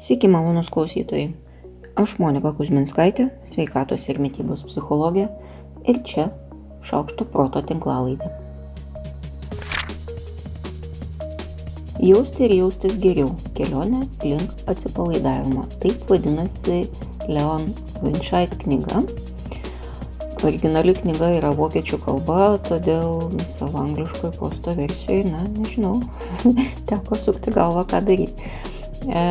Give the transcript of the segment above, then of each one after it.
Sveiki, malonus klausytojai. Aš Monika Kuzminskaitė, sveikatos ir mytybos psichologė ir čia Šaukšto proto tinklalaidė. Jausti ir jaustis geriau - kelionė link atsipalaidavimo. Taip vadinasi Leon Winscheid knyga. Originali knyga yra vokiečių kalba, todėl savo angliškoje posto versijoje, na, nežinau, teko sukti galvą, ką daryti. E,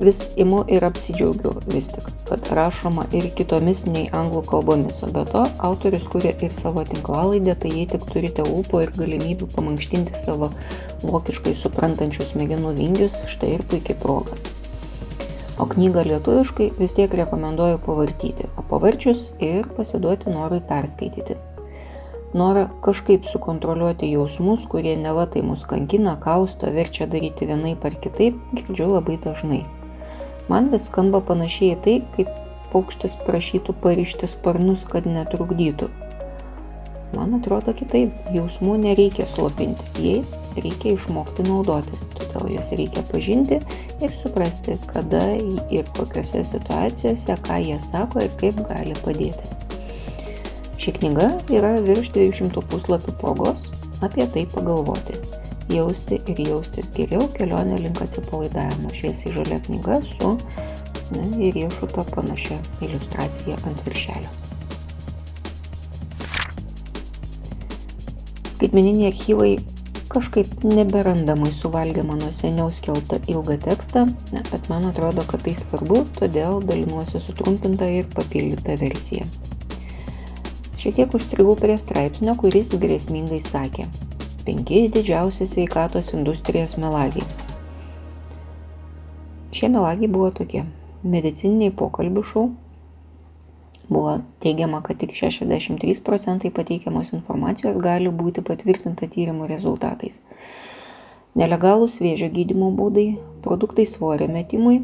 vis imu ir apsidžiaugiu vis tik, kad rašoma ir kitomis nei anglų kalbomis, o be to autorius kuria ir savo tinklalaidę, tai jei tik turite ūpo ir galimybių pamankštinti savo vokiškai suprantančių smegenų vingius, štai ir puikiai proga. O knygą lietuviškai vis tiek rekomenduoju pavartyti, o pavarčius ir pasiduoti norui perskaityti. Norą kažkaip sukontroliuoti jausmus, kurie neva tai mus kankina, kausto, verčia daryti vienaip ar kitaip, girdžiu labai dažnai. Man vis skamba panašiai tai, kaip paukštis prašytų parišti sparnus, kad netrukdytų. Man atrodo kitaip, jausmų nereikia slopinti, jais reikia išmokti naudotis, todėl juos reikia pažinti ir suprasti, kada ir kokiuose situacijose, ką jie sako ir kaip gali padėti. Ši knyga yra virš 200 puslapių progos apie tai pagalvoti jausti ir jaustis geriau kelionė link atsipalaidavimo. Šviesiai žalia knyga su na, į riešutą panašia iliustracija ant viršelio. Skaitmeniniai archyvai kažkaip neberandamai suvalgė mano seniau skeltą ilgą tekstą, ne, bet man atrodo, kad tai svarbu, todėl dalinuosi sutrumpintą ir papildytą versiją. Šiek tiek užstrigau prie straipsnio, kuris grėsmingai sakė, penki didžiausi sveikatos industrijos melagiai. Šie melagiai buvo tokie. Medicininiai pokalbių šou. Buvo teigiama, kad tik 63 procentai pateikiamos informacijos gali būti patvirtinta tyrimų rezultatais. Nelegalūs vėžio gydimo būdai, produktai svorio metimui.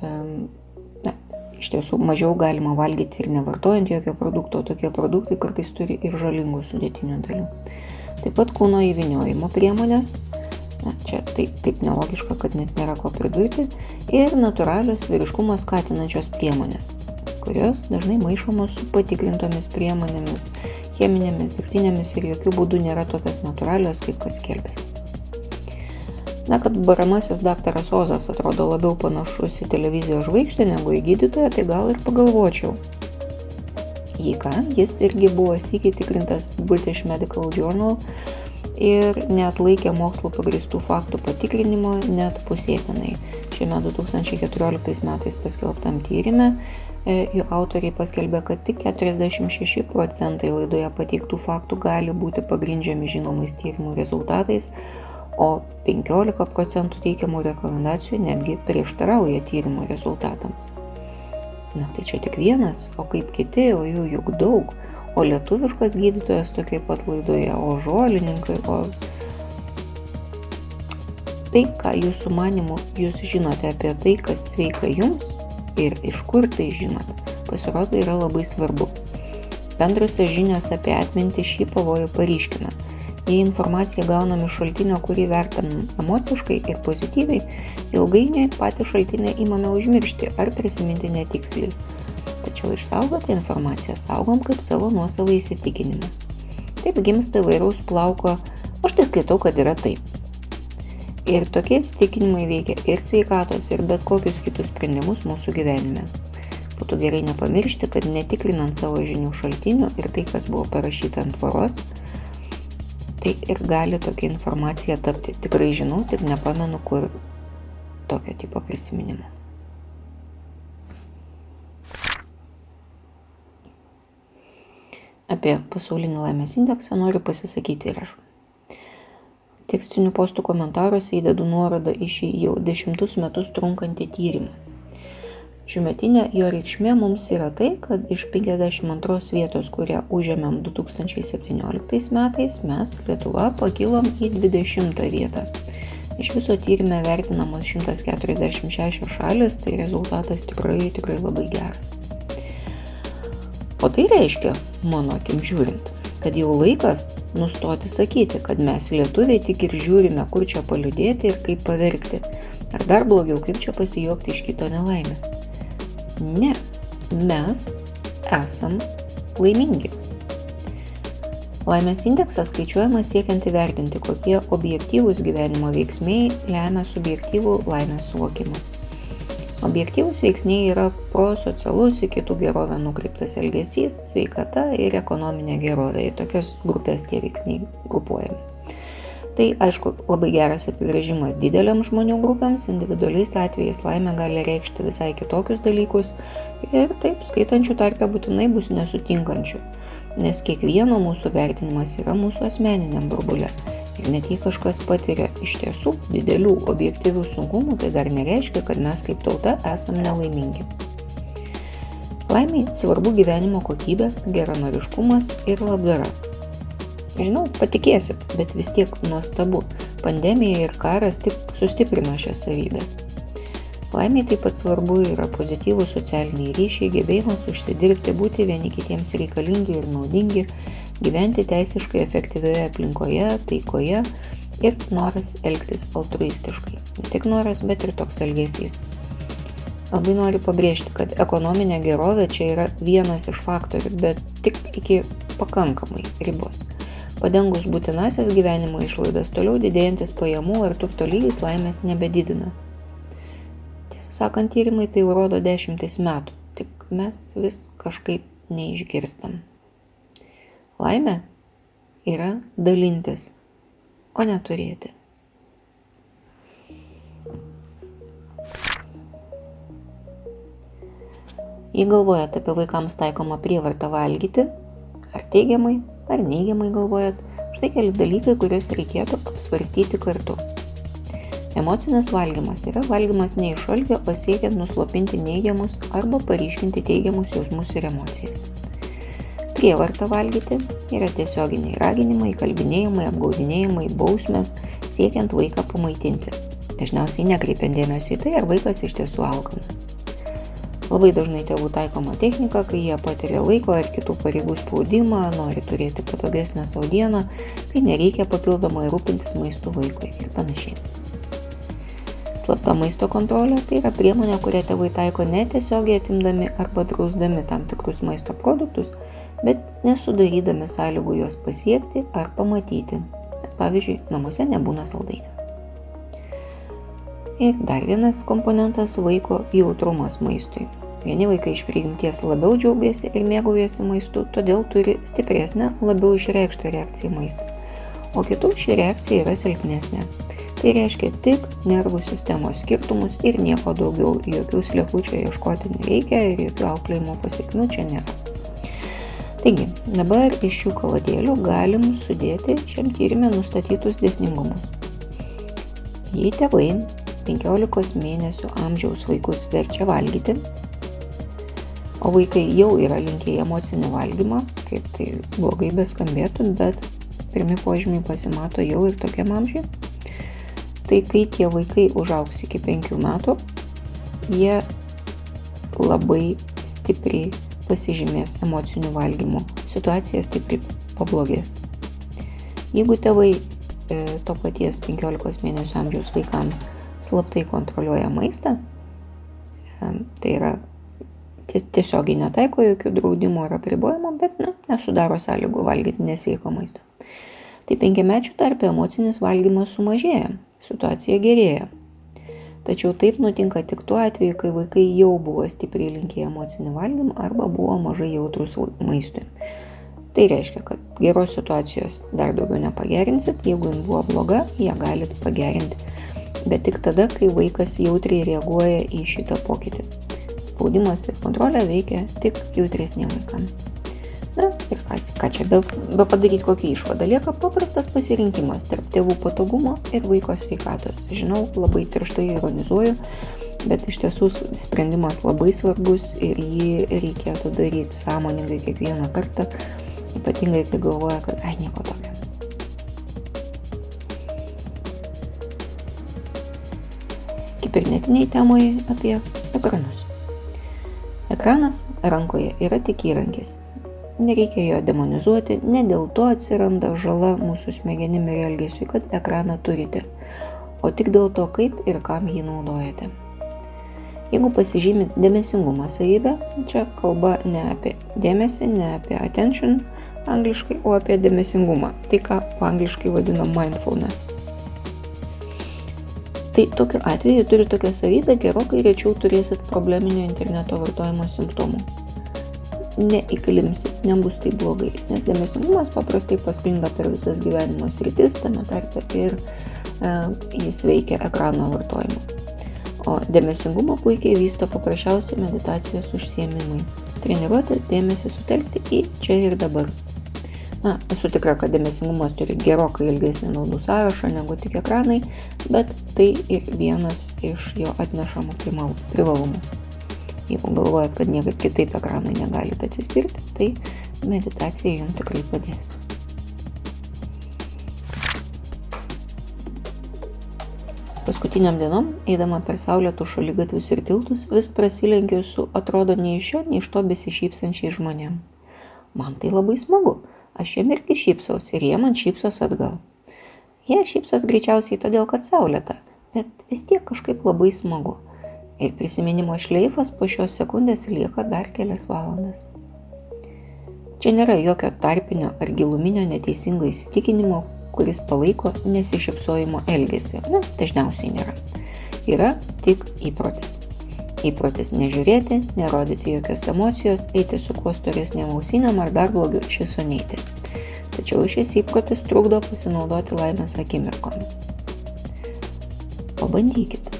Na, iš tiesų mažiau galima valgyti ir nevartojant jokio produkto, tokie produktai kartais turi ir žalingų sudėtinių dalių taip pat kūno įviniojimo priemonės, na, čia taip, taip nelogiška, kad net nėra ko pridurti, ir natūralios vyriškumą skatinančios priemonės, kurios dažnai maišomos su patikrintomis priemonėmis, cheminėmis, dirbtinėmis ir jokių būdų nėra tokios natūralios, kaip kad skelbėsi. Na, kad baramasis daktaras Ozas atrodo labiau panašus į televizijos žvaigždę negu į gydytoją, tai gal ir pagalvočiau, jį ką, jis irgi buvo sėkiai tikrintas British Medical Journal ir neatlaikė mokslo pagristų faktų patikrinimo net pusėtinai. Šiame 2014 metais paskelbtam tyrimė jų autoriai paskelbė, kad tik 46 procentai laidoje pateiktų faktų gali būti pagrindžiami žinomais tyrimų rezultatais, o 15 procentų teikiamų rekomendacijų netgi prieštarauja tyrimų rezultatams. Na tai čia tik vienas, o kaip kiti, o jų juk daug. O lietuviškas gydytojas tokiai pat laidoje, o žolininkai, o... Tai, ką jūsų manimu jūs žinote apie tai, kas sveika jums ir iš kur tai žinote, pasirodo yra labai svarbu. Bendrusios žinios apie atmintį šį pavojų paryškina Jei informaciją gauname iš šaltinio, kurį vertinam emociškai ir pozityviai, ilgainiui patį šaltinį įmame užmiršti ar prisiminti netiksliai. Tačiau išsaugotą informaciją saugom kaip savo nuosavą įsitikinimą. Taip gimsta vairaus plauko, aš tai skaitau, kad yra taip. Ir tokie įsitikinimai veikia ir sveikatos, ir bet kokius kitus sprendimus mūsų gyvenime. Būtų gerai nepamiršti, kad netikrinant savo žinių šaltinių ir tai, kas buvo parašyta ant tvoros, tai ir gali tokia informacija tapti. Tikrai žinau, tik nepamenu, kur tokio tipo prisiminimo. Apie pasaulinį laimės indeksą noriu pasisakyti ir aš. Tekstinių postų komentaruose įdedu nuorodą į šį jau dešimtus metus trunkantį tyrimą. Šiumetinė jo reikšmė mums yra tai, kad iš 52 vietos, kurią užėmėm 2017 metais, mes Lietuva pakilom į 20 vietą. Iš viso tyrimė vertinamos 146 šalis, tai rezultatas tikrai, tikrai labai geras. O tai reiškia, mano akim žiūrint, kad jau laikas nustoti sakyti, kad mes lietuviai tik ir žiūrime, kur čia paliudėti ir kaip paverkti. Ar dar blogiau, kaip čia pasijokti iš kito nelaimės. Ne, mes esam laimingi. Laimės indeksas skaičiuojamas siekiant įvertinti, kokie objektyvūs gyvenimo veiksmai lemia subjektyvų laimės suvokimą. Objektyvūs veiksniai yra prosocialus į kitų gerovę nukreiptas elgesys, sveikata ir ekonominė gerovė. Į tokias grupės tie veiksniai grupuojami. Tai aišku labai geras apibrėžimas dideliam žmonių grupėms, individualiais atvejais laimė gali reikšti visai kitokius dalykus ir taip skaitančių tarpę būtinai bus nesutinkančių nes kiekvieno mūsų vertinimas yra mūsų asmeniniam burbule. Ir net jei kažkas patiria iš tiesų didelių objektyvių sunkumų, tai dar nereiškia, kad mes kaip tauta esame nelaimingi. Laimiai svarbu gyvenimo kokybė, geranoriškumas ir labdara. Žinau, patikėsit, bet vis tiek nuostabu, pandemija ir karas tik sustiprino šias savybės. Laimiai taip pat svarbu yra pozityvūs socialiniai ryšiai, gebėjimas užsidirbti, būti vieni kitiems reikalingi ir naudingi, gyventi teisiškai efektyvioje aplinkoje, taikoje ir noras elgtis altruistiškai. Ne tik noras, bet ir toks elgesys. Labai noriu pabrėžti, kad ekonominė gerovė čia yra vienas iš faktorių, bet tik iki pakankamai ribos. Padengus būtinasias gyvenimo išlaidas, toliau didėjantis pajamų ir turto lygis laimės nebedidina sakant, tyrimai tai jau rodo dešimtis metų, tik mes vis kažkaip neišgirstam. Laimė yra dalintis, o neturėti. Jei galvojate apie vaikams taikomą prievartą valgyti, ar teigiamai, ar neigiamai galvojat, štai keli dalykai, kuriuos reikėtų apsvarstyti kartu. Emocinis valgymas yra valgymas ne iš algio, o siekiant nuslopinti neigiamus arba paryškinti teigiamus jausmus ir emocijas. Prievarta valgyti yra tiesioginiai raginimai, kalbinėjimai, apgaudinėjimai, bausmės, siekiant vaiką pamaitinti. Dažniausiai nekreipiant dėmesio į tai, ar vaikas iš tiesų alkanas. Labai dažnai tėvų taikoma technika, kai jie patiria laiko ar kitų pareigų spaudimą, nori turėti patogesnę savo dieną, kai nereikia papildomai rūpintis maistu vaikui ir panašiai. Slapta maisto kontrolė tai yra priemonė, kurią tėvai taiko netiesiogiai atimdami arba drausdami tam tikrus maisto produktus, bet nesudarydami sąlygų juos pasiekti ar pamatyti. Pavyzdžiui, namuose nebūna saldainių. Ir dar vienas komponentas - vaiko jautrumas maistui. Vieni vaikai iš prigimties labiau džiaugiasi ir mėgaujasi maistu, todėl turi stipresnę, labiau išreikštą reakciją į maistą. O kitų ši reakcija yra silpnesnė. Tai reiškia tik nervų sistemos skirtumus ir nieko daugiau. Jokių slėpučių ieškoti nereikia ir jokių auklėjimo pasiekmių čia nėra. Taigi, dabar iš šių kaladėlių galim sudėti šiam tyrimė nustatytus dėsningumus. Jei tėvai 15 mėnesių amžiaus vaikus verčia valgyti, o vaikai jau yra linkę į emocinį valgymą, kaip tai blogai beskambėtų, bet pirmi požymiai pasimato jau ir tokiam amžiui, tai kai tie vaikai užaugs iki penkių metų, jie labai stipriai pasižymės emocinių valgymų, situacija stipriai pablogės. Jeigu tėvai e, to paties 15 mėnesių amžiaus vaikams slaptai kontroliuoja maistą, e, tai yra tiesiogiai netaiko jokių draudimų ar apribojimų, bet na, nesudaro sąlygų valgyti nesveiko maisto. Tai penkiamečių tarp emocinis valgymas sumažėja, situacija gerėja. Tačiau taip nutinka tik tuo atveju, kai vaikai jau buvo stipriai linkę emocinį valgymą arba buvo mažai jautrus maistui. Tai reiškia, kad geros situacijos dar daugiau nepagerinsit, jeigu jin buvo bloga, ją galit pagerinti. Bet tik tada, kai vaikas jautriai reaguoja į šitą pokytį. Spaudimas ir kontrolė veikia tik jautresniem vaikams. Na ir ką, ką čia be, be padaryti kokį išvadą. Lieka paprastas pasirinkimas tarp tėvų patogumo ir vaiko sveikatos. Žinau, labai tirštai ironizuoju, bet iš tiesų sprendimas labai svarbus ir jį reikėtų daryti sąmoningai kiekvieną kartą, ypatingai kai galvoja, kad ai nieko tokio. Kibernetiniai temai apie ekranus. Ekranas rankoje yra tik įrankis, nereikia jo demonizuoti, ne dėl to atsiranda žala mūsų smegenim ir elgesiu, kad ekraną turite, o tik dėl to, kaip ir kam jį naudojate. Jeigu pasižymit dėmesingumo savybę, čia kalba ne apie dėmesį, ne apie attention angliškai, o apie dėmesingumą, tai ką angliškai vadinam mindfulness. Tai tokiu atveju turi tokią savybę, gerokai rečiau turėsit probleminio interneto vartojimo simptomų neįklimpsit, nebus taip blogai, nes dėmesingumas paprastai pasklinda per visas gyvenimo sritis, tame tarpe ir e, jis veikia ekrano vartojimu. O dėmesingumą puikiai vysto paprasčiausi meditacijos užsiemimai. Treniruotis dėmesį sutelkti į čia ir dabar. Na, esu tikra, kad dėmesingumas turi gerokai ilgesnį naudų sąrašą negu tik ekranai, bet tai ir vienas iš jo atnešamų privalumų. Jeigu galvojat, kad niekaip kitaip ekranui negalite atsispirti, tai meditacija jums tikrai padės. Paskutiniam dienom, eidama per saulėtų šalygatvius ir tiltus, vis prasilenkiu su atrodo nei iš šio, nei iš to besišypsančiai žmonėm. Man tai labai smagu, aš jiem irgi šypsaus ir jie man šypsos atgal. Jie šypsos greičiausiai todėl, kad saulėta, bet vis tiek kažkaip labai smagu ir prisiminimo šleifas po šios sekundės lieka dar kelias valandas. Čia nėra jokio tarpinio ar giluminio neteisingo įsitikinimo, kuris palaiko nesišypsojimo elgesį. Na, dažniausiai nėra. Yra tik įprotis. Įprotis nežiūrėti, nerodyti jokios emocijos, eiti su kuo storesnėm ausiniam ar dar blogiau šisonėti. Tačiau šis įprotis trukdo pasinaudoti laimės akimirkomis. Pabandykite.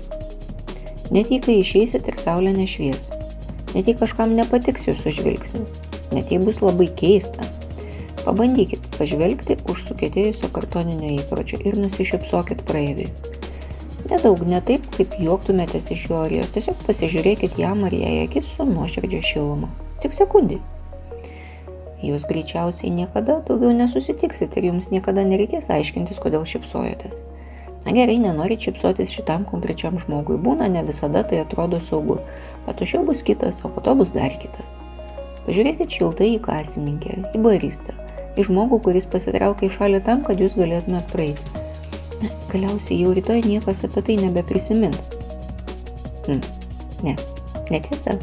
Net jei kai išeisit ir saulė nešvies. Net jei kažkam nepatiks jūsų žvilgsnis. Net jei bus labai keista. Pabandykit pažvelgti už sukėtėjusio kartoninio įpročio ir nusišypsokit praeiviui. Nedaug, ne taip, kaip juoktumėtės iš jo ar jos, tiesiog pasižiūrėkit jam ar jai akis su nuoširdžia šiluma. Tik sekundį. Jūs greičiausiai niekada daugiau nesusitiksit ir jums niekada nereikės aiškintis, kodėl šipsojotės. Na gerai, nenorit šipsotis šitam konkrečiam žmogui, būna ne visada tai atrodo saugu, bet už jo bus kitas, o po to bus dar kitas. Pažiūrėkit šiltai į kasininkę, į baristą, į žmogų, kuris pasitraukia į šalį tam, kad jūs galėtumėt praeiti. Na, galiausiai jau rytoj niekas apie tai nebeprisimins. Hm, ne, netiesa,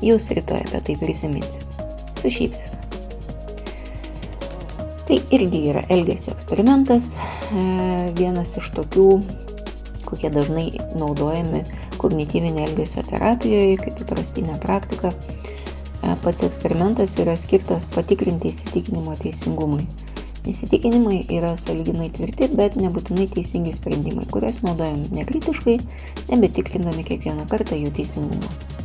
jūs rytoj apie tai prisiminsit. Su šypsena. Tai irgi yra elgesio eksperimentas, vienas iš tokių, kokie dažnai naudojami kognityvinė elgesio terapijoje kaip įprastinė praktika. Pats eksperimentas yra skirtas patikrinti įsitikinimo teisingumui. Įsitikinimai yra saliginai tvirti, bet nebūtinai teisingi sprendimai, kuriuos naudojam nekritiškai, nebetikrindami kiekvieną kartą jų teisingumą.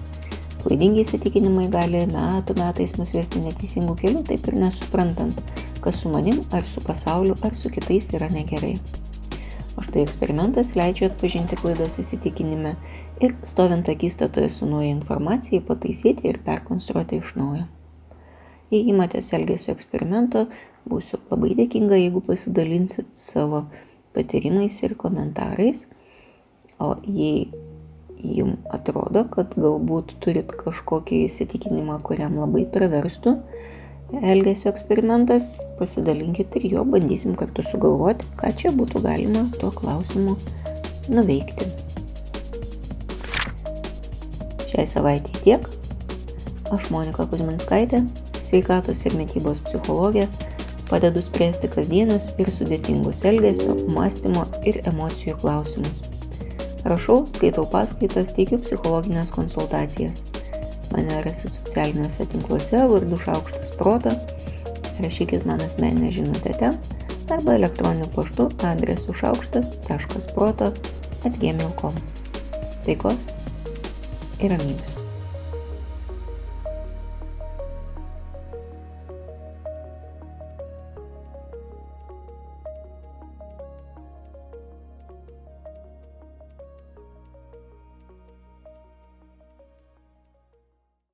Klaidingi įsitikinimai gali metų metais mus vesti neteisingų kelių, taip ir nesuprantant, kas su manim ar su pasauliu ar su kitais yra negerai. O štai eksperimentas leidžia atpažinti klaidas įsitikinime ir stovint akistatoje su nauja informacija pataisyti ir perkonstruoti iš naujo. Jei įmatės elgesio eksperimento, būsiu labai dėkinga, jeigu pasidalinsit savo patyrimais ir komentarais. O jei jums atrodo, kad galbūt turit kažkokį įsitikinimą, kuriam labai praverstų, elgesio eksperimentas, pasidalinkit ir jo bandysim kartu sugalvoti, ką čia būtų galima tuo klausimu nuveikti. Šiai savaitė tiek. Aš Monika Kuzminskaitė, sveikatos ir mytybos psichologė, padedu spręsti kasdienius ir sudėtingus elgesio, mąstymo ir emocijų klausimus. Rašau, skaitau paskaitas, teikiu psichologinės konsultacijas. Mane rasit socialiniuose tinkluose vardu Šaukštas Proto. Rašykit man asmeninę žinutę ten arba elektroniniu paštu adresu šaukštas.proto atgmail.com. Taikos ir ramybės.